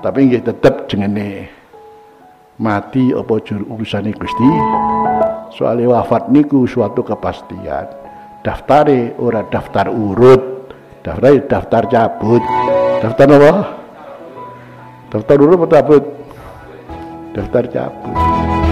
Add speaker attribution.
Speaker 1: tapi nggih tetep jengene. Mati apa jur urusane Gusti? Soalnya wafat niku suatu kepastian. Daftare ora daftar urut. Daftar daftar cabut. Daftar apa? Daftar urut apa cabut? Daftar cabut.